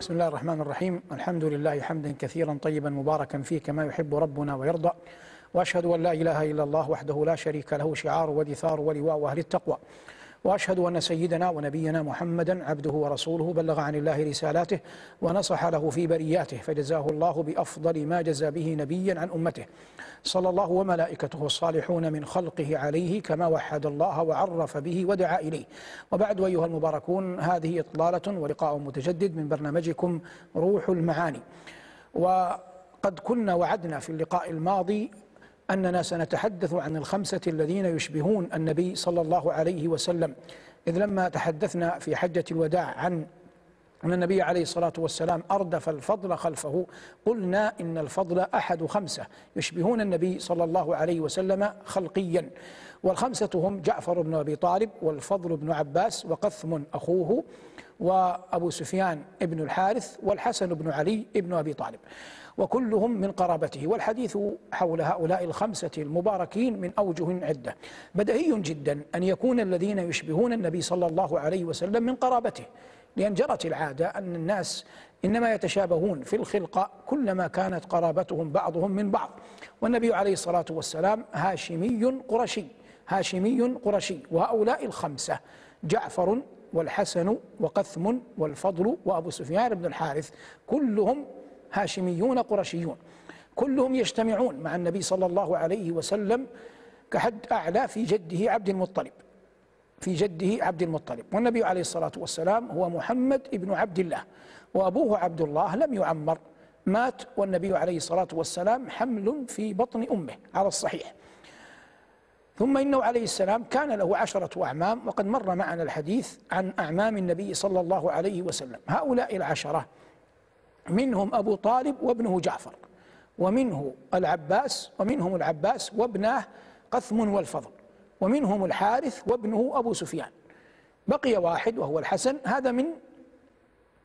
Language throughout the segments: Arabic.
بسم الله الرحمن الرحيم. الحمد لله حمدا كثيرا طيبا مباركا فيه كما يحب ربنا ويرضى. وأشهد أن لا إله إلا الله وحده لا شريك له شعار ودثار ولواء أهل التقوى. وأشهد أن سيدنا ونبينا محمدا عبده ورسوله بلغ عن الله رسالاته ونصح له في برياته فجزاه الله بأفضل ما جزى به نبيا عن أمته. صلى الله وملائكته الصالحون من خلقه عليه كما وحد الله وعرف به ودعا إليه. وبعد أيها المباركون هذه إطلالة ولقاء متجدد من برنامجكم روح المعاني. وقد كنا وعدنا في اللقاء الماضي أننا سنتحدث عن الخمسة الذين يشبهون النبي صلى الله عليه وسلم. إذ لما تحدثنا في حجة الوداع عن أن النبي عليه الصلاة والسلام أردف الفضل خلفه قلنا إن الفضل أحد خمسة يشبهون النبي صلى الله عليه وسلم خلقيا. والخمسة هم جعفر بن أبي طالب والفضل بن عباس وقثم أخوه. وأبو سفيان بن الحارث والحسن بن علي بن أبي طالب وكلهم من قرابته. والحديث حول هؤلاء الخمسة المباركين من أوجه عدة. بديهي جدا أن يكون الذين يشبهون النبي صلى الله عليه وسلم من قرابته لأن جرت العادة أن الناس إنما يتشابهون في الخلقة كلما كانت قرابتهم بعضهم من بعض. والنبي عليه الصلاة والسلام هاشمي قرشي هاشمي قرشي. وهؤلاء الخمسة جعفر والحسن وقثم والفضل وأبو سفيان بن الحارث. كلهم هاشميون قرشيون. كلهم يجتمعون مع النبي صلى الله عليه وسلم كحد أعلى في جده عبد المطلب. في جده عبد المطلب. والنبي عليه الصلاة والسلام هو محمد ابن عبد الله وأبوه عبد الله لم يعمر. مات والنبي عليه الصلاة والسلام حمل في بطن أمه على الصحيح. ثم إنه عليه السلام كان له عشرة أعمام وقد مر معنا الحديث عن أعمام النبي صلى الله عليه وسلم. هؤلاء العشرة منهم أبو طالب وابنه جعفر ومنه العباس ومنهم العباس وابناه قثم والفضل ومنهم الحارث وابنه أبو سفيان. بقي واحد وهو الحسن هذا من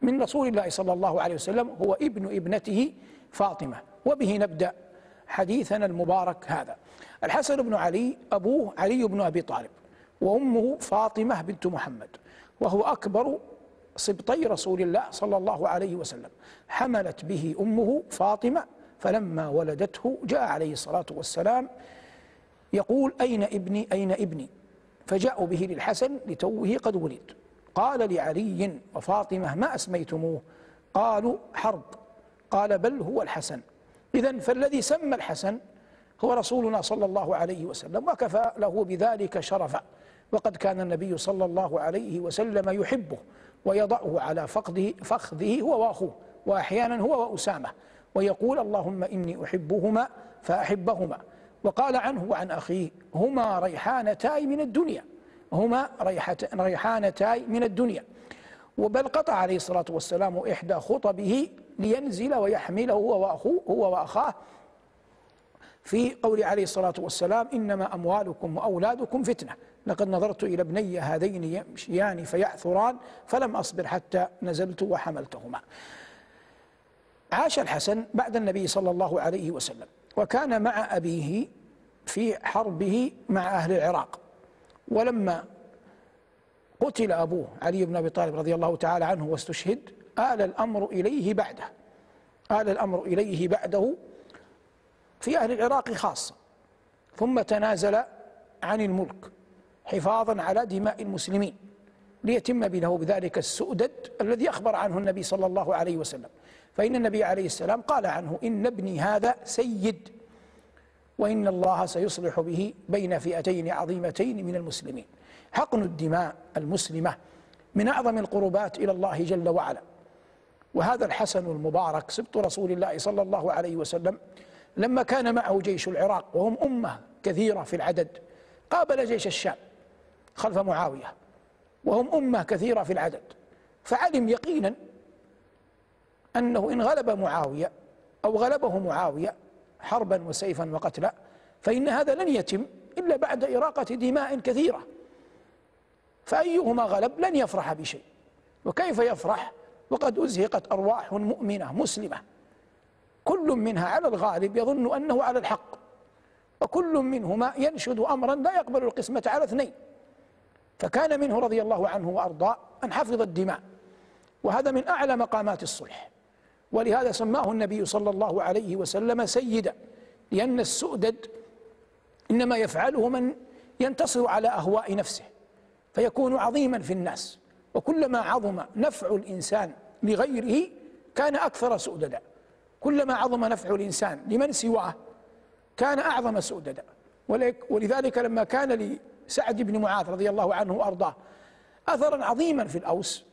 من رسول الله صلى الله عليه وسلم هو ابن ابنته فاطمة. وبه نبدأ حديثنا المبارك هذا. الحسن بن علي أبوه علي بن أبي طالب وأمه فاطمة بنت محمد وهو أكبر سبطي رسول الله صلى الله عليه وسلم. حملت به أمه فاطمة فلما ولدته جاء عليه الصلاة والسلام يقول أين ابني؟ أين ابني؟ فجاءوا به للحسن لتوه قد ولد. قال لعلي وفاطمة ما أسميتموه؟ قالوا حرب. قال بل هو الحسن. إذا فالذي سمى الحسن هو رسولنا صلى الله عليه وسلم وكفى له بذلك شرفا. وقد كان النبي صلى الله عليه وسلم يحبه ويضعه على فخذه فخذه هو وأخوه وأحيانا هو وأسامة ويقول اللهم إني أحبهما فأحبهما وقال عنه وعن أخيه هما ريحانتاي من الدنيا هما ريحانتاي من الدنيا وبل قطع عليه الصلاة والسلام إحدى خطبه لينزل ويحمله هو وأخوه هو وأخاه. في قول عليه الصلاة والسلام إنما أموالكم وأولادكم فتنة. لقد نظرت إلى ابني هذين يمشيان فيعثران فلم أصبر حتى نزلت وحملتهما. عاش الحسن بعد النبي صلى الله عليه وسلم وكان مع أبيه في حربه مع أهل العراق. ولما قتل أبوه علي بن أبي طالب رضي الله تعالى عنه واستشهد آل الأمر إليه بعده. آل الأمر إليه بعده في أهل العراق خاصة. ثم تنازل عن الملك حفاظا على دماء المسلمين ليتم بينه بذلك السؤدد الذي أخبر عنه النبي صلى الله عليه وسلم. فإن النبي عليه السلام قال عنه إن ابني هذا سيد وإن الله سيصلح به بين فئتين عظيمتين من المسلمين. حقن الدماء المسلمة من أعظم القربات إلى الله جل وعلا. وهذا الحسن المبارك سبط رسول الله صلى الله عليه وسلم لما كان معه جيش العراق وهم أمة كثيرة في العدد قابل جيش الشام خلف معاوية وهم أمة كثيرة في العدد فعلم يقينا أنه إن غلب معاوية أو غلبه معاوية حربا وسيفا وقتلا فإن هذا لن يتم إلا بعد إراقة دماء كثيرة فأيهما غلب لن يفرح بشيء وكيف يفرح؟ وقد أزهقت أرواح مؤمنة مسلمة. كل منها على الغالب يظن أنه على الحق. وكل منهما ينشد أمرا لا يقبل القسمة على اثنين. فكان منه رضي الله عنه وأرضاه أن حفظ الدماء. وهذا من أعلى مقامات الصلح. ولهذا سماه النبي صلى الله عليه وسلم سيدا. لأن السؤدد إنما يفعله من ينتصر على أهواء نفسه. فيكون عظيما في الناس. وكلما عظم نفع الإنسان لغيره كان أكثر سؤددا. كلما عظم نفع الإنسان لمن سواه كان أعظم سؤددا. ولذلك لما كان لسعد بن معاذ رضي الله عنه وأرضاه أثرا عظيما في الأوس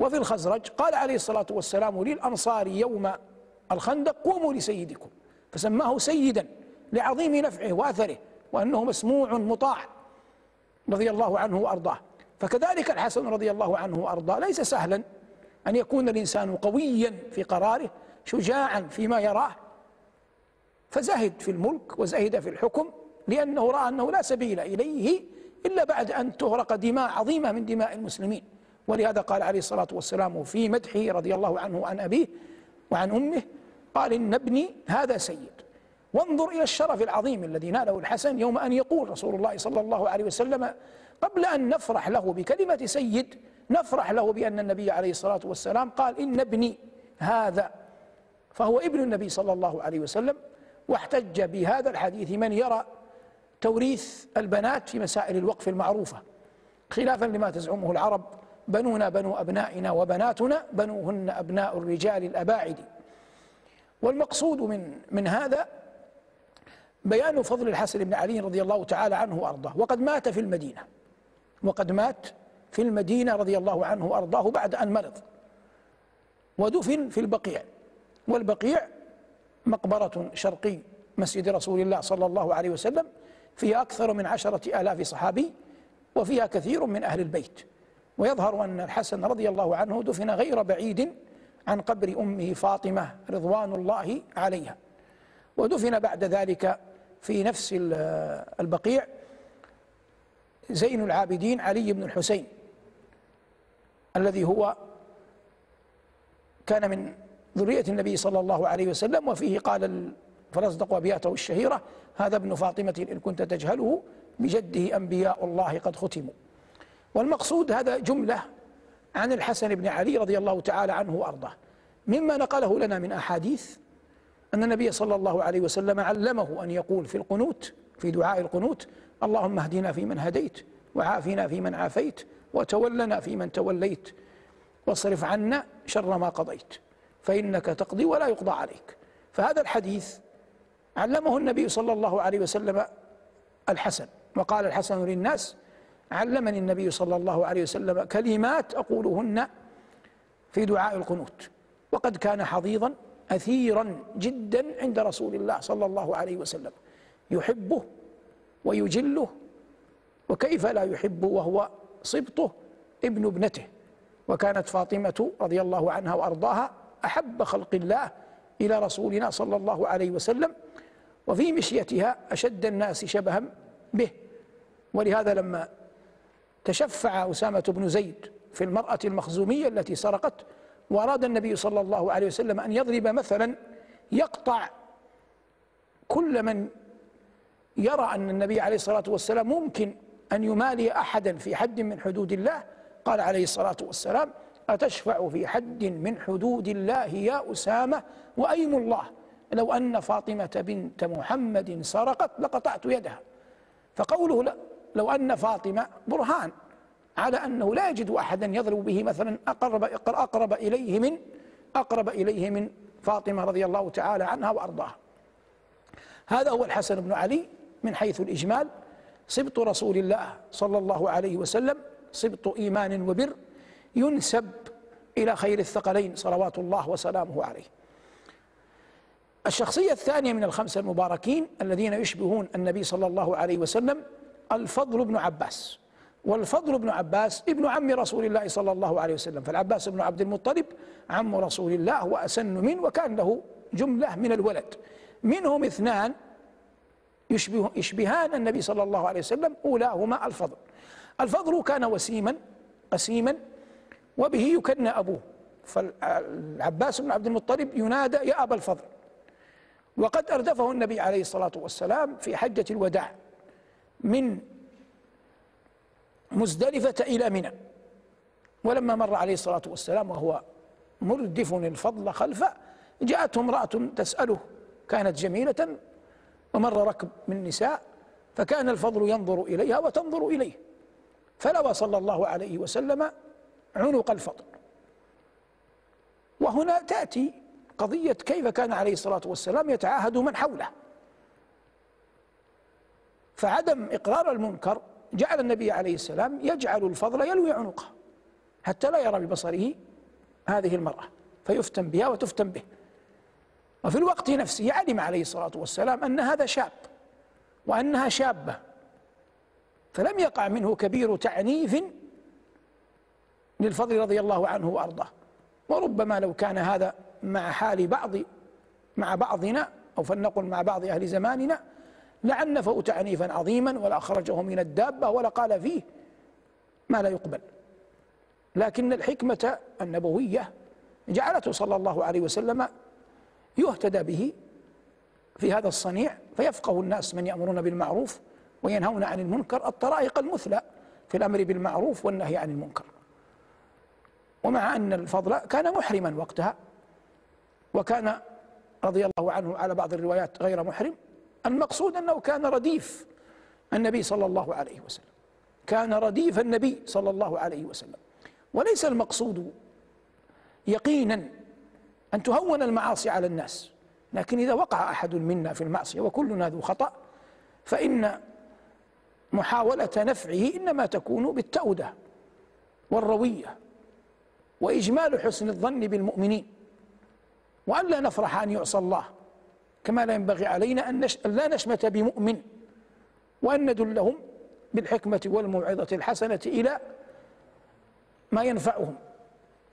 وفي الخزرج قال عليه الصلاة والسلام للأنصار يوم الخندق قوموا لسيدكم. فسماه سيدا لعظيم نفعه وأثره وأنه مسموع مطاع رضي الله عنه وأرضاه. فكذلك الحسن رضي الله عنه وأرضاه ليس سهلا أن يكون الإنسان قويا في قراره شجاعا فيما يراه. فزهد في الملك وزهد في الحكم لأنه رأى أنه لا سبيل إليه إلا بعد أن تهرق دماء عظيمة من دماء المسلمين. ولهذا قال عليه الصلاة والسلام في مدحه رضي الله عنه وعن أبيه وعن أمه قال إن ابني هذا سيد. وانظر إلى الشرف العظيم الذي ناله الحسن يوم أن يقول رسول الله صلى الله عليه وسلم قبل أن نفرح له بكلمة سيد نفرح له بأن النبي عليه الصلاة والسلام قال إن ابني هذا فهو ابن النبي صلى الله عليه وسلم واحتج بهذا الحديث من يرى توريث البنات في مسائل الوقف المعروفة خلافا لما تزعمه العرب بنونا بنو أبنائنا وبناتنا بنوهن أبناء الرجال الأباعد. والمقصود من من هذا بيان فضل الحسن بن علي رضي الله تعالى عنه وأرضاه وقد مات في المدينة. وقد مات في المدينة رضي الله عنه وأرضاه بعد أن مرض. ودفن في البقيع. والبقيع مقبرة شرقي مسجد رسول الله صلى الله عليه وسلم فيها أكثر من عشرة آلاف صحابي وفيها كثير من أهل البيت. ويظهر أن الحسن رضي الله عنه دفن غير بعيد عن قبر أمه فاطمة رضوان الله عليها. ودفن بعد ذلك في نفس البقيع زين العابدين علي بن الحسين الذي هو كان من ذرية النبي صلى الله عليه وسلم وفيه قال فرزدق أبياته الشهيرة هذا ابن فاطمة إن كنت تجهله بجده أنبياء الله قد ختموا. والمقصود هذا جملة عن الحسن بن علي رضي الله تعالى عنه وأرضاه. مما نقله لنا من أحاديث أن النبي صلى الله عليه وسلم علمه أن يقول في القنوت في دعاء القنوت اللهم اهدنا فيمن هديت وعافنا فيمن عافيت وتولنا فيمن توليت. واصرف عنا شر ما قضيت فإنك تقضي ولا يقضى عليك. فهذا الحديث علمه النبي صلى الله عليه وسلم الحسن وقال الحسن للناس علمني النبي صلى الله عليه وسلم كلمات أقولهن في دعاء القنوت. وقد كان حظيظا أثيرا جدا عند رسول الله صلى الله عليه وسلم يحبه ويجله. وكيف لا يحب وهو صبطه ابن ابنته؟ وكانت فاطمة رضي الله عنها وأرضاها أحب خلق الله إلى رسولنا صلى الله عليه وسلم وفي مشيتها أشد الناس شبها به. ولهذا لما تشفع أسامة بن زيد في المرأة المخزومية التي سرقت وأراد النبي صلى الله عليه وسلم أن يضرب مثلا يقطع كل من يرى أن النبي عليه الصلاة والسلام ممكن أن يمالي أحدا في حد من حدود الله. قال عليه الصلاة والسلام أتشفع في حد من حدود الله يا أسامة وأيم الله؟ لو أن فاطمة بنت محمد سرقت لقطعت يدها. فقوله لو أن فاطمة برهان على أنه لا يجد أحدا يضرب به مثلا أقرب, أقرب إليه من أقرب إليه من فاطمة رضي الله تعالى عنها وأرضاها. هذا هو الحسن بن علي من حيث الإجمال سبط رسول الله صلى الله عليه وسلم سبط إيمان وبر ينسب إلى خير الثقلين صلوات الله وسلامه عليه. الشخصية الثانية من الخمسة المباركين الذين يشبهون النبي صلى الله عليه وسلم الفضل بن عباس. والفضل بن عباس ابن عم رسول الله صلى الله عليه وسلم. فالعباس بن عبد المطلب عم رسول الله وأسن منه وكان له جملة من الولد. منهم اثنان يشبه يشبهان النبي صلى الله عليه وسلم أولاهما الفضل. الفضل كان وسيما قسيما وبه يكنى أبوه. فالعباس بن عبد المطلب ينادى يا أبا الفضل. وقد أردفه النبي عليه الصلاة والسلام في حجة الوداع من مزدلفة إلى منى. ولما مر عليه الصلاة والسلام وهو مردف الفضل خلفه جاءته امرأة تسأله كانت جميلة ومر ركب من نساء فكان الفضل ينظر إليها وتنظر إليه. فلوى صلى الله عليه وسلم عنق الفضل. وهنا تأتي قضية كيف كان عليه الصلاة والسلام يتعاهد من حوله. فعدم إقرار المنكر جعل النبي عليه السلام يجعل الفضل يلوي عنقه حتى لا يرى ببصره هذه المرأة فيفتن بها وتفتن به. وفي الوقت نفسه علم عليه الصلاة والسلام أن هذا شاب وأنها شابة. فلم يقع منه كبير تعنيف للفضل رضي الله عنه وأرضاه. وربما لو كان هذا مع حال بعض مع بعضنا أو فلنقل مع بعض أهل زماننا لعنفه تعنيفا عظيما ولأخرجه من الدابة ولقال فيه ما لا يقبل. لكن الحكمة النبوية جعلته صلى الله عليه وسلم يهتدى به في هذا الصنيع فيفقه الناس من يأمرون بالمعروف وينهون عن المنكر الطرائق المثلى في الأمر بالمعروف والنهي عن المنكر. ومع أن الفضل كان محرما وقتها وكان رضي الله عنه على بعض الروايات غير محرم المقصود أنه كان رديف النبي صلى الله عليه وسلم. كان رديف النبي صلى الله عليه وسلم. وليس المقصود يقينا أن تهون المعاصي على الناس. لكن إذا وقع أحد منا في المعصية وكلنا ذو خطأ فإن محاولة نفعه إنما تكون بالتأودة والروية وإجمال حسن الظن بالمؤمنين. وأن لا نفرح أن يعصى الله كما لا ينبغي علينا أن لا نشمت بمؤمن. وأن ندلهم بالحكمة والموعظة الحسنة إلى ما ينفعهم.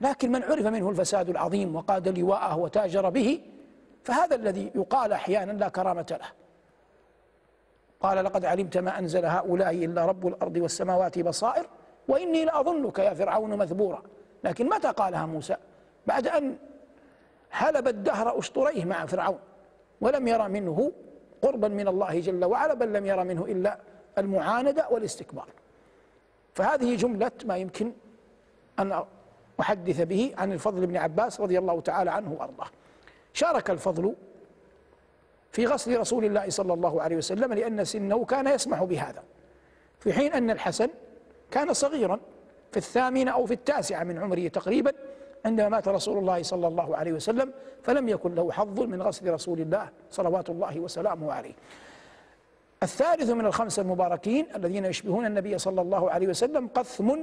لكن من عرف منه الفساد العظيم وقاد لواءه وتاجر به فهذا الذي يقال أحيانا لا كرامة له. قال لقد علمت ما أنزل هؤلاء إلا رب الأرض والسماوات بصائر وإني لأظنك يا فرعون مثبورا. لكن متى قالها موسى؟ بعد أن حلب الدهر أسطريه مع فرعون ولم يرى منه قربا من الله جل وعلا بل لم يرى منه إلا المعاندة والاستكبار. فهذه جملة ما يمكن أن أحدث به عن الفضل بن عباس رضي الله تعالى عنه وأرضاه. شارك الفضل في غسل رسول الله صلى الله عليه وسلم لأن سنه كان يسمح بهذا. في حين أن الحسن كان صغيرا في الثامنة أو في التاسعة من عمره تقريبا عندما مات رسول الله صلى الله عليه وسلم فلم يكن له حظ من غسل رسول الله صلوات الله وسلامه عليه. الثالث من الخمسة المباركين الذين يشبهون النبي صلى الله عليه وسلم قثم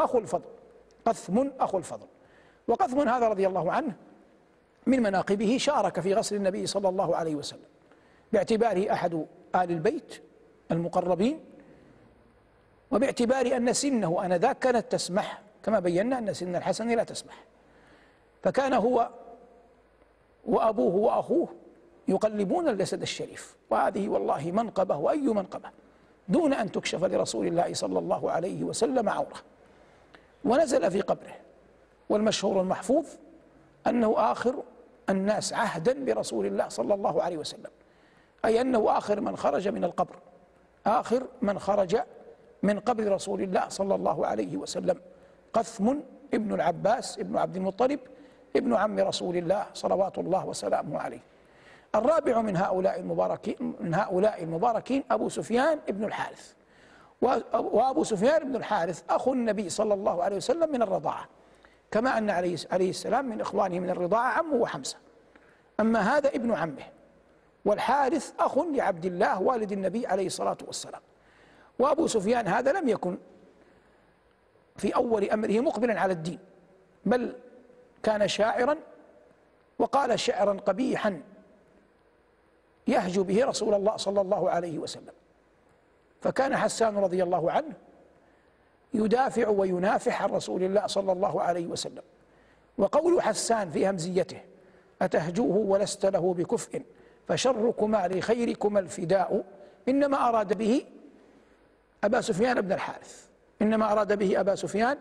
أخو الفضل. قثم أخو الفضل. وقثم هذا رضي الله عنه من مناقبه شارك في غسل النبي صلى الله عليه وسلم. باعتباره أحد آل البيت المقربين وباعتبار أن سنه آنذاك كانت تسمح كما بينا أن سن الحسن لا تسمح. فكان هو وأبوه وأخوه يقلبون الجسد الشريف. وهذه والله منقبة وأي منقبة؟ دون أن تكشف لرسول الله صلى الله عليه وسلم عورة. ونزل في قبره. والمشهور المحفوظ أنه آخر الناس عهدا برسول الله صلى الله عليه وسلم. أي أنه آخر من خرج من القبر. آخر من خرج من قبر رسول الله صلى الله عليه وسلم. قثم ابن العباس ابن عبد المطلب ابن عم رسول الله صلوات الله وسلامه عليه. الرابع من هؤلاء المباركين من هؤلاء المباركين أبو سفيان ابن الحارث. وأبو سفيان بن الحارث أخو النبي صلى الله عليه وسلم من الرضاعة. كما أن عليه عليه السلام من إخوانه من الرضاعة عمه وحمزة أما هذا ابن عمه. والحارث أخ لعبد الله والد النبي عليه الصلاة والسلام. وأبو سفيان هذا لم يكن في أول أمره مقبلا على الدين بل كان شاعرا وقال شعرا قبيحا يهجو به رسول الله صلى الله عليه وسلم. فكان حسان رضي الله عنه يدافع وينافح عن رسول الله صلى الله عليه وسلم. وقول حسان في همزيته أتهجوه ولست له بكفء فشركما لخيركما الفداء. إنما أراد به أبا سفيان بن الحارث. إنما أراد به أبا سفيان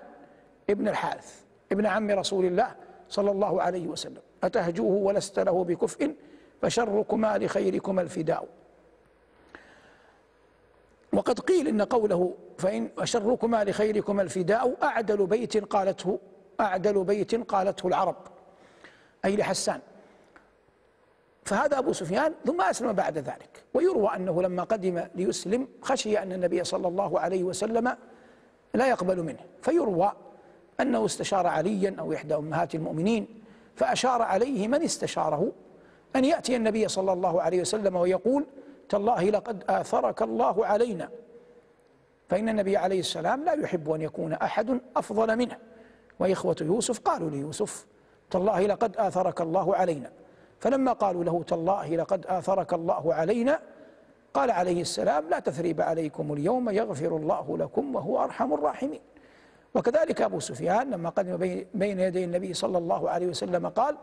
ابن الحارث ابن عم رسول الله صلى الله عليه وسلم. أتهجوه ولست له بكفء فشركما لخيركما الفداء. وقد قيل إن قوله فإن أشركما لخيركما الفداء أعدل بيت قالته أعدل بيت قالته العرب أي لحسان. فهذا أبو سفيان ثم أسلم بعد ذلك ويروى أنه لما قدم ليسلم خشي أن النبي صلى الله عليه وسلم لا يقبل منه فيروى أنه استشار عليا أو إحدى أمهات المؤمنين فأشار عليه من استشاره أن يأتي النبي صلى الله عليه وسلم ويقول تالله لقد آثرك الله علينا. فإن النبي عليه السلام لا يحب أن يكون أحد أفضل منه. وإخوة يوسف قالوا ليوسف تالله لقد آثرك الله علينا. فلما قالوا له تالله لقد آثرك الله علينا قال عليه السلام لا تثريب عليكم اليوم يغفر الله لكم وهو أرحم الراحمين. وكذلك أبو سفيان لما قدم بين يدي النبي صلى الله عليه وسلم قال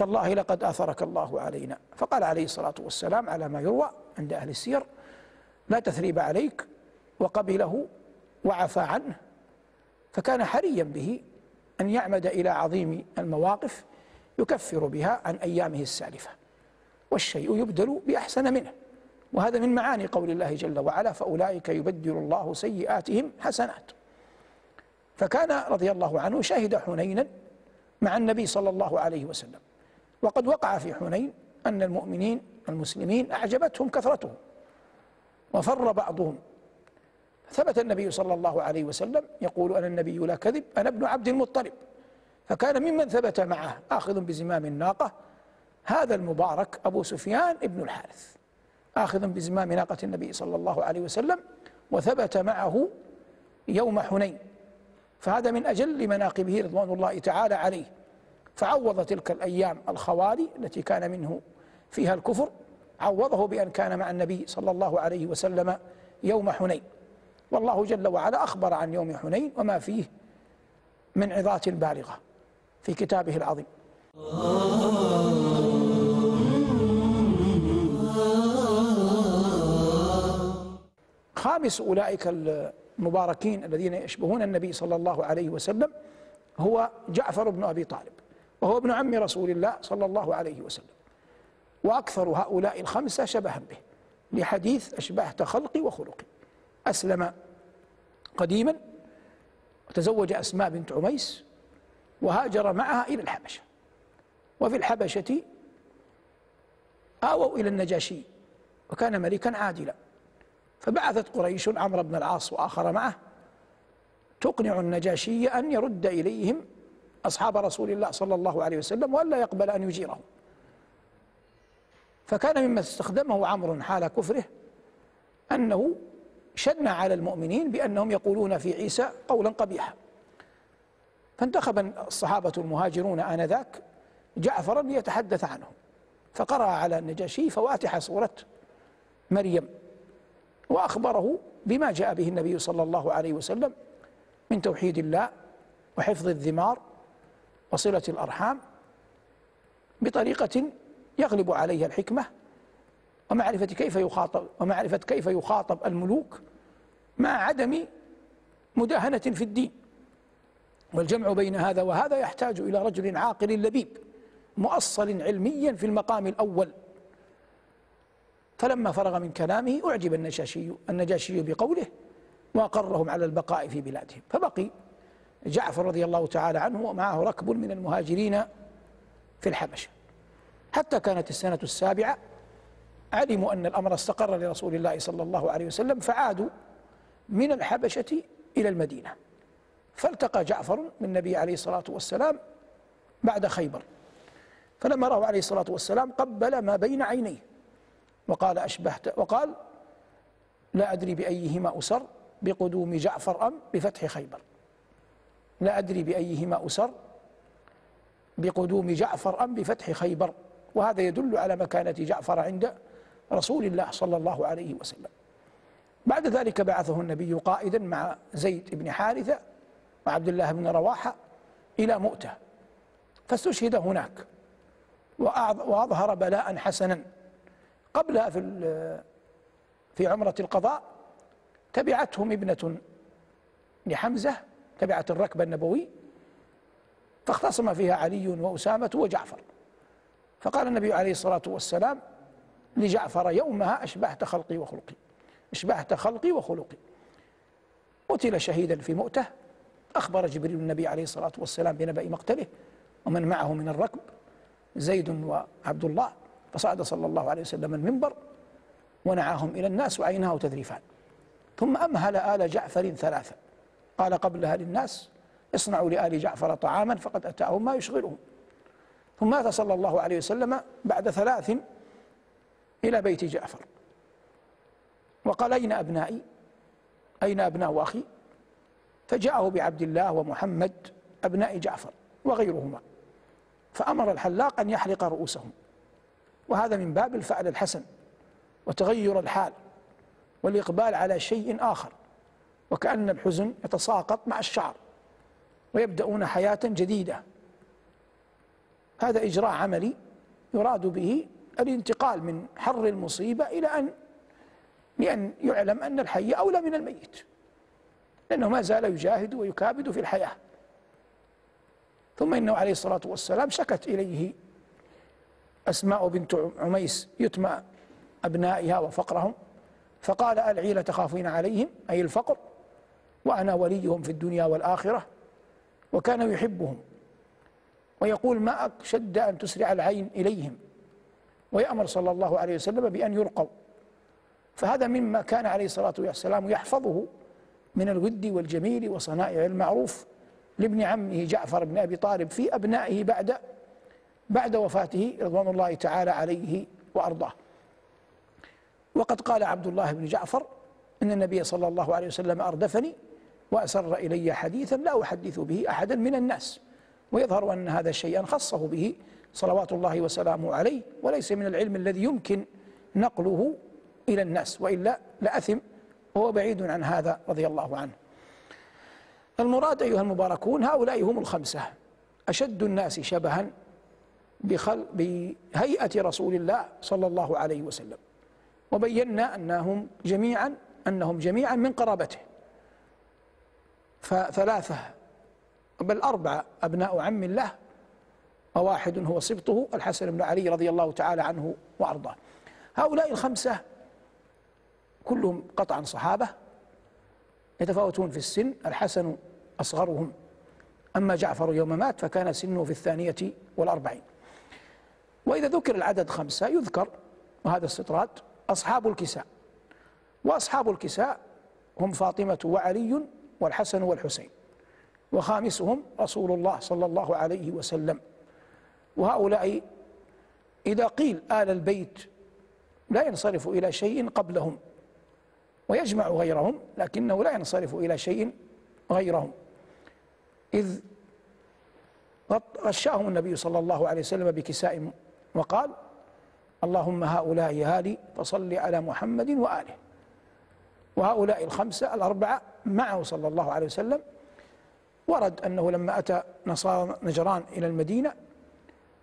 تالله لقد آثرك الله علينا فقال عليه الصلاة والسلام على ما يروى عند أهل السير لا تثريب عليك وقبله وعفى عنه فكان حريا به أن يعمد إلى عظيم المواقف يكفر بها عن أيامه السالفة والشيء يبدل بأحسن منه وهذا من معاني قول الله جل وعلا فأولئك يبدل الله سيئاتهم حسنات فكان رضي الله عنه شهد حنينا مع النبي صلى الله عليه وسلم وقد وقع في حنين أن المؤمنين المسلمين أعجبتهم كثرتهم وفر بعضهم. ثبت النبي صلى الله عليه وسلم يقول أنا النبي لا كذب أنا ابن عبد المطلب. فكان ممن ثبت معه آخذ بزمام الناقة هذا المبارك أبو سفيان ابن الحارث. آخذ بزمام ناقة النبي صلى الله عليه وسلم وثبت معه يوم حنين. فهذا من أجل مناقبه رضوان الله تعالى عليه. فعوض تلك الأيام الخوالي التي كان منه فيها الكفر عوضه بأن كان مع النبي صلى الله عليه وسلم يوم حنين. والله جل وعلا أخبر عن يوم حنين وما فيه من عظات بالغة في كتابه العظيم. خامس أولئك المباركين الذين يشبهون النبي صلى الله عليه وسلم هو جعفر بن أبي طالب. وهو ابن عم رسول الله صلى الله عليه وسلم. وأكثر هؤلاء الخمسة شبها به لحديث أشبهت خلقي وخلقي أسلم قديما وتزوج أسماء بنت عميس وهاجر معها إلى الحبشة. وفي الحبشة آووا إلى النجاشي وكان ملكا عادلا. فبعثت قريش عمرو بن العاص وآخر معه تقنع النجاشي أن يرد إليهم أصحاب رسول الله صلى الله عليه وسلم وألا يقبل أن يجيرهم. فكان مما استخدمه عمرو حال كفره أنه شن على المؤمنين بأنهم يقولون في عيسى قولا قبيحا. فانتخب الصحابة المهاجرون آنذاك جعفرا ليتحدث عنهم فقرأ على النجاشي فواتح صورة مريم وأخبره بما جاء به النبي صلى الله عليه وسلم من توحيد الله وحفظ الذمار وصلة الأرحام بطريقة يغلب عليها الحكمة ومعرفة كيف يخاطب ومعرفة كيف يخاطب الملوك مع عدم مداهنة في الدين. والجمع بين هذا وهذا يحتاج إلى رجل عاقل لبيب مؤصل علميا في المقام الأول. فلما فرغ من كلامه أعجب النجاشي النجاشي بقوله وأقرهم على البقاء في بلادهم. فبقي جعفر رضي الله تعالى عنه ومعه ركب من المهاجرين في الحبشة. حتى كانت السنة السابعة علموا أن الأمر استقر لرسول الله صلى الله عليه وسلم فعادوا من الحبشة إلى المدينة. فالتقى جعفر بالنبي عليه الصلاة والسلام بعد خيبر. فلما رأى عليه الصلاة والسلام قبل ما بين عينيه. وقال أشبهت وقال لا أدري بأيهما أسر بقدوم جعفر أم بفتح خيبر. لا أدري بأيهما أسر بقدوم جعفر أم بفتح خيبر وهذا يدل على مكانة جعفر عند رسول الله صلى الله عليه وسلم. بعد ذلك بعثه النبي قائدا مع زيد بن حارثة وعبد الله بن رواحة إلى مؤتة فاستشهد هناك وأظهر بلاء حسنا. قبل في في عمرة القضاء تبعتهم ابنة لحمزة تبعت الركب النبوي فاختصم فيها علي وأسامة وجعفر. فقال النبي عليه الصلاة والسلام لجعفر يومها أشبهت خلقي وخلقي أشبهت خلقي وخلقي. قتل شهيدا في مؤتة أخبر جبريل النبي عليه الصلاة والسلام بنبأ مقتله ومن معه من الركب زيد وعبد الله فصعد صلى الله عليه وسلم المنبر ونعاهم إلى الناس وعيناه تذريفان. ثم أمهل آل جعفر ثلاثة. قال قبلها للناس اصنعوا لآل جعفر طعاما فقد أتاهم ما يشغلهم. ثم مات صلى الله عليه وسلم بعد ثلاث إلى بيت جعفر. وقال أين أبنائي؟ أين أبناء أخي؟ فجاءه بعبد الله ومحمد أبناء جعفر وغيرهما. فأمر الحلاق أن يحلق رؤوسهم. وهذا من باب الفعل الحسن وتغير الحال والإقبال على شيء آخر. وكأن الحزن يتساقط مع الشعر ويبدأون حياة جديدة. هذا إجراء عملي يراد به الانتقال من حر المصيبة إلى أن لأن يعلم أن الحي أولى من الميت لأنه ما زال يجاهد ويكابد في الحياة. ثم إنه عليه الصلاة والسلام شكت إليه أسماء بنت عميس يتمى أبنائها وفقرهم فقال العيل تخافين عليهم أي الفقر؟ وأنا وليهم في الدنيا والآخرة وكان يحبهم. ويقول ما أشد أن تسرع العين إليهم. ويأمر صلى الله عليه وسلم بأن يرقوا فهذا مما كان عليه الصلاة والسلام يحفظه من الود والجميل وصنائع المعروف لابن عمه جعفر بن أبي طالب في أبنائه بعد بعد وفاته رضوان الله تعالى عليه وأرضاه. وقد قال عبد الله بن جعفر إن النبي صلى الله عليه وسلم أردفني وأسر إلي حديثا لا أحدث به أحدا من الناس. ويظهر أن هذا شيئا خصه به صلوات الله وسلامه عليه وليس من العلم الذي يمكن نقله إلى الناس وإلا لأثم وهو بعيد عن هذا رضي الله عنه. المراد أيها المباركون هؤلاء هم الخمسة. أشد الناس شبها بخل بهيئة رسول الله صلى الله عليه وسلم. وبينا أنهم جميعا أنهم جميعا من قرابته. فثلاثة بل أربعة. أبناء عم الله وواحد هو سبطه الحسن بن علي رضي الله تعالى عنه وأرضاه. هؤلاء الخمسة كلهم قطعا صحابة يتفاوتون في السن الحسن أصغرهم. أما جعفر يوم مات فكان سنه في الثانية والأربعين. وإذا ذكر العدد خمسة يذكر وهذا استطراد أصحاب الكساء. وأصحاب الكساء هم فاطمة وعلي والحسن والحسين. وخامسهم رسول الله صلى الله عليه وسلم. وهؤلاء إذا قيل آل البيت لا ينصرف إلى شيء قبلهم ويجمع غيرهم لكنه لا ينصرف إلى شيء غيرهم. إذ غشاهم النبي صلى الله عليه وسلم بكساء وقال اللهم هؤلاء هالي فصل على محمد وآله. وهؤلاء الخمسة الأربعة معه صلى الله عليه وسلم. ورد أنه لما أتى نصارى نجران إلى المدينة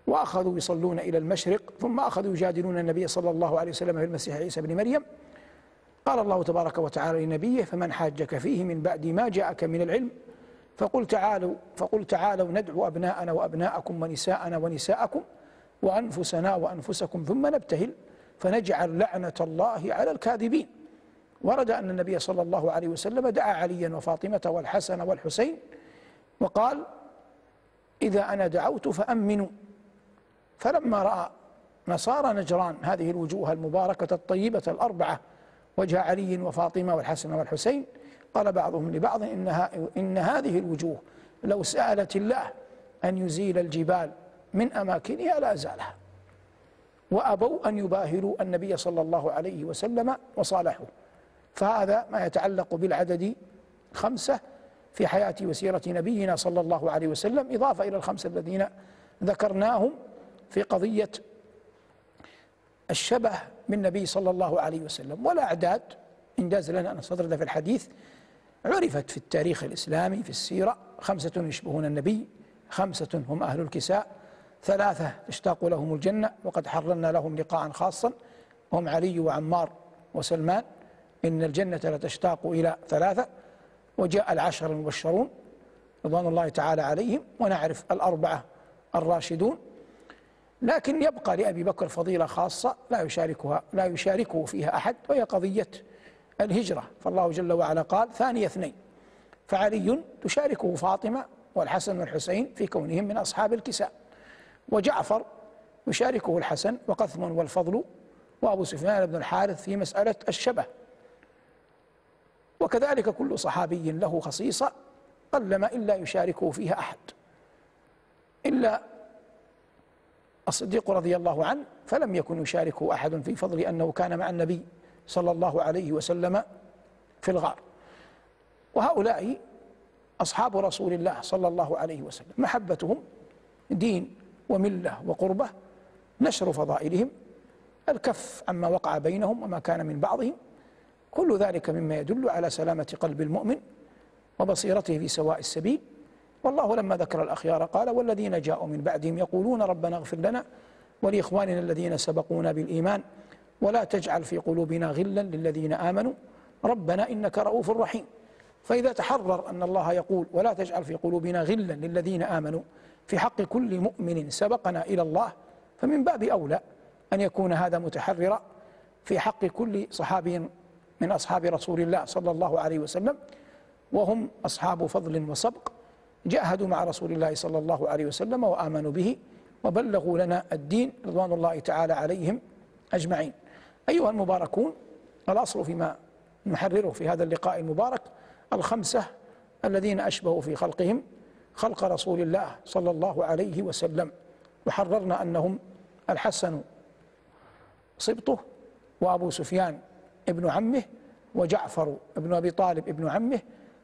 وأخذوا يصلون إلى المشرق ثم أخذوا يجادلون النبي صلى الله عليه وسلم في المسيح عيسى بن مريم. قال الله تبارك وتعالى لنبيه فمن حاجك فيه من بعد ما جاءك من العلم؟ فقل تعالوا فقل تعالوا ندعو أبناءنا وأبناءكم ونساءنا ونساءكم وأنفسنا وأنفسكم ثم نبتهل فنجعل لعنة الله على الكاذبين. ورد أن النبي صلى الله عليه وسلم دعا عليا وفاطمة والحسن والحسين وقال إذا أنا دعوت فأمنوا. فلما رأى نصارى نجران هذه الوجوه المباركة الطيبة الأربعة وجه علي وفاطمة والحسن والحسين قال بعضهم لبعض إنها إن هذه الوجوه لو سألت الله أن يزيل الجبال من أماكنها لا زالها وأبوا أن يباهلوا النبي صلى الله عليه وسلم وصالحوا فهذا ما يتعلق بالعدد خمسة في حياة وسيرة نبينا صلى الله عليه وسلم إضافة إلى الخمسة الذين ذكرناهم في قضية الشبه بالنبي صلى الله عليه وسلم. والأعداد إنجاز لنا أن صدرنا في الحديث عرفت في التاريخ الإسلامي في السيرة خمسة يشبهون النبي خمسة هم أهل الكساء ثلاثة تشتاق لهم الجنة وقد حررنا لهم لقاء خاصا هم علي وعمار وسلمان. إن الجنة لتشتاق إلى ثلاثة وجاء العشر المبشرون رضوان الله تعالى عليهم ونعرف الأربعة الراشدون. لكن يبقى لأبي بكر فضيلة خاصة لا يشاركها لا يشاركه فيها أحد وهي قضية الهجرة. فالله جل وعلا قال ثاني اثنين فعلي تشاركه فاطمة والحسن والحسين في كونهم من أصحاب الكساء. وجعفر يشاركه الحسن وقثم والفضل وأبو سفيان بن الحارث في مسألة الشبه. وكذلك كل صحابي له خصيصة قلما إلا يشاركه فيها أحد. إلا الصديق رضي الله عنه فلم يكن يشاركه أحد في فضل أنه كان مع النبي صلى الله عليه وسلم في الغار. وهؤلاء أصحاب رسول الله صلى الله عليه وسلم. محبتهم دين وملة وقربة نشر فضائلهم الكف عما وقع بينهم وما كان من بعضهم كل ذلك مما يدل على سلامة قلب المؤمن وبصيرته في سواء السبيل. والله لما ذكر الأخيار قال والذين جاءوا من بعدهم يقولون ربنا اغفر لنا ولإخواننا الذين سبقونا بالإيمان ولا تجعل في قلوبنا غلا للذين آمنوا. ربنا إنك رؤوف رحيم. فإذا تحرر أن الله يقول ولا تجعل في قلوبنا غلا للذين آمنوا. في حق كل مؤمن سبقنا إلى الله فمن باب أولى أن يكون هذا متحررا في حق كل صحابي من أصحاب رسول الله صلى الله عليه وسلم وهم أصحاب فضل وسبق. جاهدوا مع رسول الله صلى الله عليه وسلم وآمنوا به وبلغوا لنا الدين رضوان الله تعالى عليهم أجمعين. أيها المباركون الأصل فيما نحرره في هذا اللقاء المبارك الخمسة الذين أشبهوا في خلقهم خلق رسول الله صلى الله عليه وسلم. وحررنا أنهم الحسن سبطه وأبو سفيان ابن عمه وجعفر ابن أبي طالب ابن عمه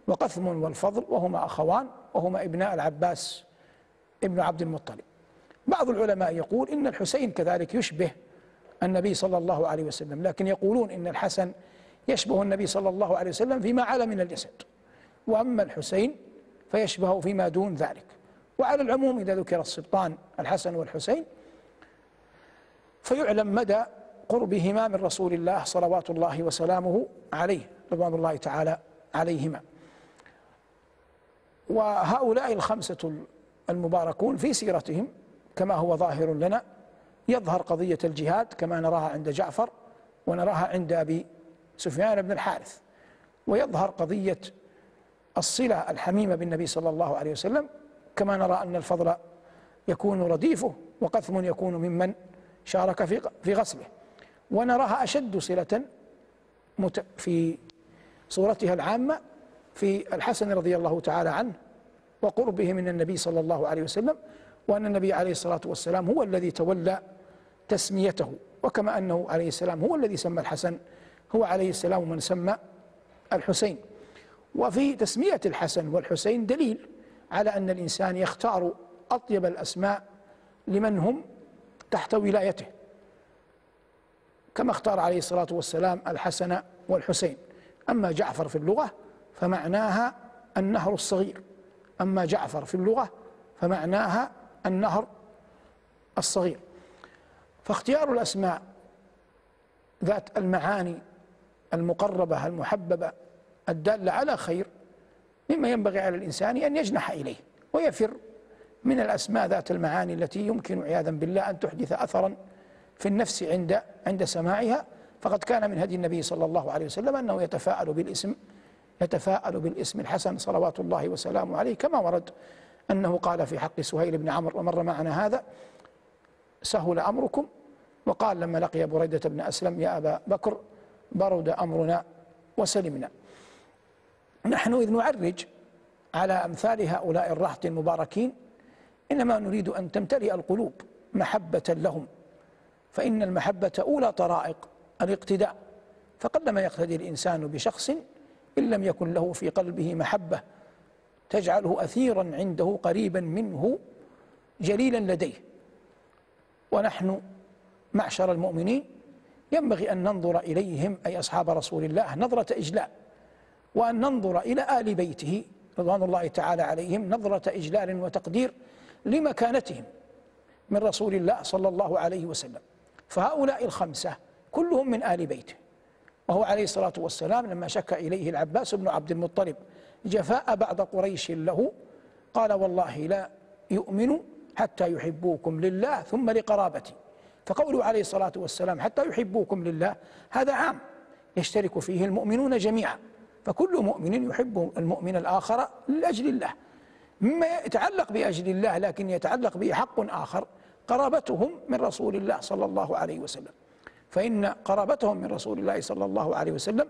وقثم والفضل وهما أخوان وهما ابناء العباس ابن عبد المطلب. بعض العلماء يقول إن الحسين كذلك يشبه النبي صلى الله عليه وسلم لكن يقولون إن الحسن يشبه النبي صلى الله عليه وسلم فيما علا من الجسد. وأما الحسين فيشبهه فيما دون ذلك. وعلى العموم إذا ذكر السبطان الحسن والحسين فيعلم مدى قربهما من رسول الله صلوات الله وسلامه عليه رضوان الله تعالى عليهما. وهؤلاء الخمسة المباركون في سيرتهم كما هو ظاهر لنا يظهر قضية الجهاد كما نراها عند جعفر ونراها عند أبي سفيان بن الحارث. ويظهر قضية الصلة الحميمة بالنبي صلى الله عليه وسلم كما نرى أن الفضل يكون رديفه وقثم يكون ممن شارك في غسله ونراها أشد صلة في صورتها العامة في الحسن رضي الله تعالى عنه وقربه من النبي صلى الله عليه وسلم وأن النبي عليه الصلاة والسلام هو الذي تولى تسميته وكما أنه عليه السلام هو الذي سمى الحسن هو عليه السلام من سمى الحسين. وفي تسمية الحسن والحسين دليل على أن الإنسان يختار أطيب الأسماء لمن هم تحت ولايته. كما اختار عليه الصلاة والسلام الحسن والحسين. أما جعفر في اللغة فمعناها النهر الصغير. أما جعفر في اللغة فمعناها النهر الصغير. فاختيار الأسماء ذات المعاني المقربة المحببة الدالة على خير مما ينبغي على الإنسان أن يجنح إليه ويفر من الأسماء ذات المعاني التي يمكن عياذا بالله أن تحدث أثرا في النفس عند عند سماعها فقد كان من هدي النبي صلى الله عليه وسلم أنه يتفاءل بالاسم يتفاءل بالاسم الحسن صلوات الله وسلامه عليه كما ورد أنه قال في حق سهيل بن عمرو ومر معنا هذا سهل أمركم. وقال لما لقي بريدة بن أسلم يا أبا بكر برد أمرنا وسلمنا. نحن إذ نعرج على أمثال هؤلاء الرهط المباركين إنما نريد أن تمتلئ القلوب محبة لهم. فإن المحبة أولى طرائق الاقتداء. فقلما يقتدي الإنسان بشخص إن لم يكن له في قلبه محبة تجعله أثيرا عنده قريبا منه جليلا لديه. ونحن معشر المؤمنين ينبغي أن ننظر إليهم أي أصحاب رسول الله نظرة إجلال وأن ننظر إلى آل بيته رضوان الله تعالى عليهم نظرة إجلال وتقدير لمكانتهم من رسول الله صلى الله عليه وسلم. فهؤلاء الخمسة كلهم من آل بيته وهو عليه الصلاة والسلام لما شك إليه العباس بن عبد المطلب جفاء بعض قريش له قال والله لا يؤمن حتى يحبوكم لله ثم لقرابتي. فقوله عليه الصلاة والسلام حتى يحبوكم لله هذا عام يشترك فيه المؤمنون جميعا. فكل مؤمن يحب المؤمن الآخر لأجل الله. مما يتعلق بأجل الله لكن يتعلق به حق آخر قرابتهم من رسول الله صلى الله عليه وسلم. فإن قرابتهم من رسول الله صلى الله عليه وسلم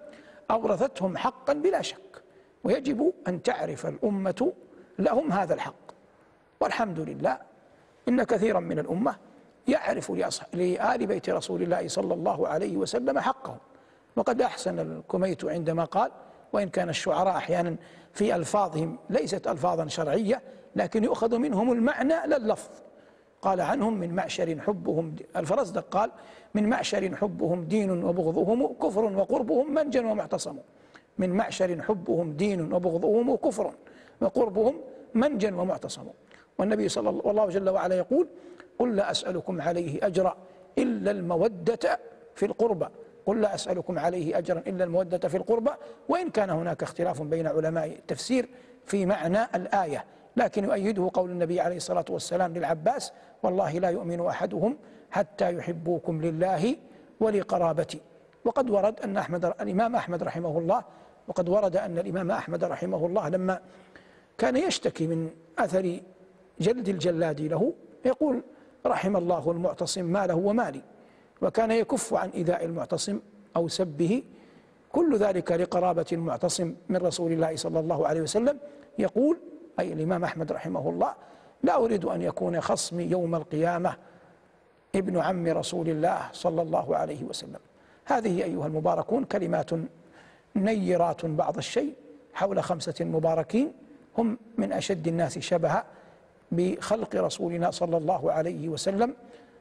أورثتهم حقا بلا شك. ويجب أن تعرف الأمة لهم هذا الحق. والحمد لله إن كثيرا من الأمة يعرف لآل بيت رسول الله صلى الله عليه وسلم حقهم. وقد أحسن الكميت عندما قال وإن كان الشعراء أحيانا في ألفاظهم ليست ألفاظا شرعية لكن يؤخذ منهم المعنى لا اللفظ قال عنهم من معشر حبهم الفرزدق قال من معشر حبهم دين وبغضهم كفر وقربهم منجا ومعتصم. من معشر حبهم دين وبغضهم كفر وقربهم منجا ومعتصم. والنبي صلى الله والله جل وعلا يقول قل لا أسألكم عليه أجرا إلا المودة في القربى قل لا أسألكم عليه أجرا إلا المودة في القربى وإن كان هناك اختلاف بين علماء التفسير في معنى الآية. لكن يؤيده قول النبي عليه الصلاة والسلام للعباس والله لا يؤمن أحدهم حتى يحبوكم لله ولقرابتي. وقد ورد أن أحمد الإمام أحمد رحمه الله وقد ورد أن الإمام أحمد رحمه الله لما كان يشتكي من أثر جلد الجلاد له يقول رحم الله المعتصم ماله ومالي. وكان يكف عن إيذاء المعتصم أو سبه كل ذلك لقرابة المعتصم من رسول الله صلى الله عليه وسلم. يقول أي الإمام أحمد رحمه الله لا أريد أن يكون خصمي يوم القيامة ابن عم رسول الله صلى الله عليه وسلم. هذه أيها المباركون كلمات نيرات بعض الشيء حول خمسة مباركين هم من أشد الناس شبها بخلق رسولنا صلى الله عليه وسلم.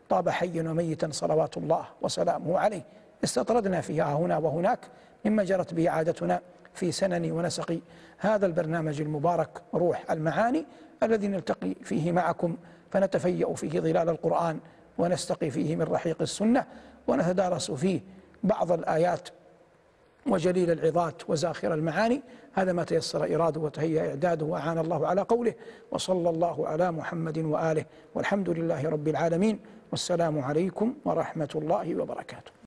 طاب حيا وميتا صلوات الله وسلامه عليه. استطردنا فيها هنا وهناك مما جرت به عادتنا في سنن ونسق هذا البرنامج المبارك روح المعاني. الذي نلتقي فيه معكم فنتفيأ فيه ظلال القرآن ونستقي فيه من رحيق السنة ونتدارس فيه بعض الآيات وجليل العظات وزاخر المعاني. هذا ما تيسر إراده وتهيأ إعداده وأعان الله على قوله وصلى الله على محمد وآله والحمد لله رب العالمين. والسلام عليكم ورحمة الله وبركاته.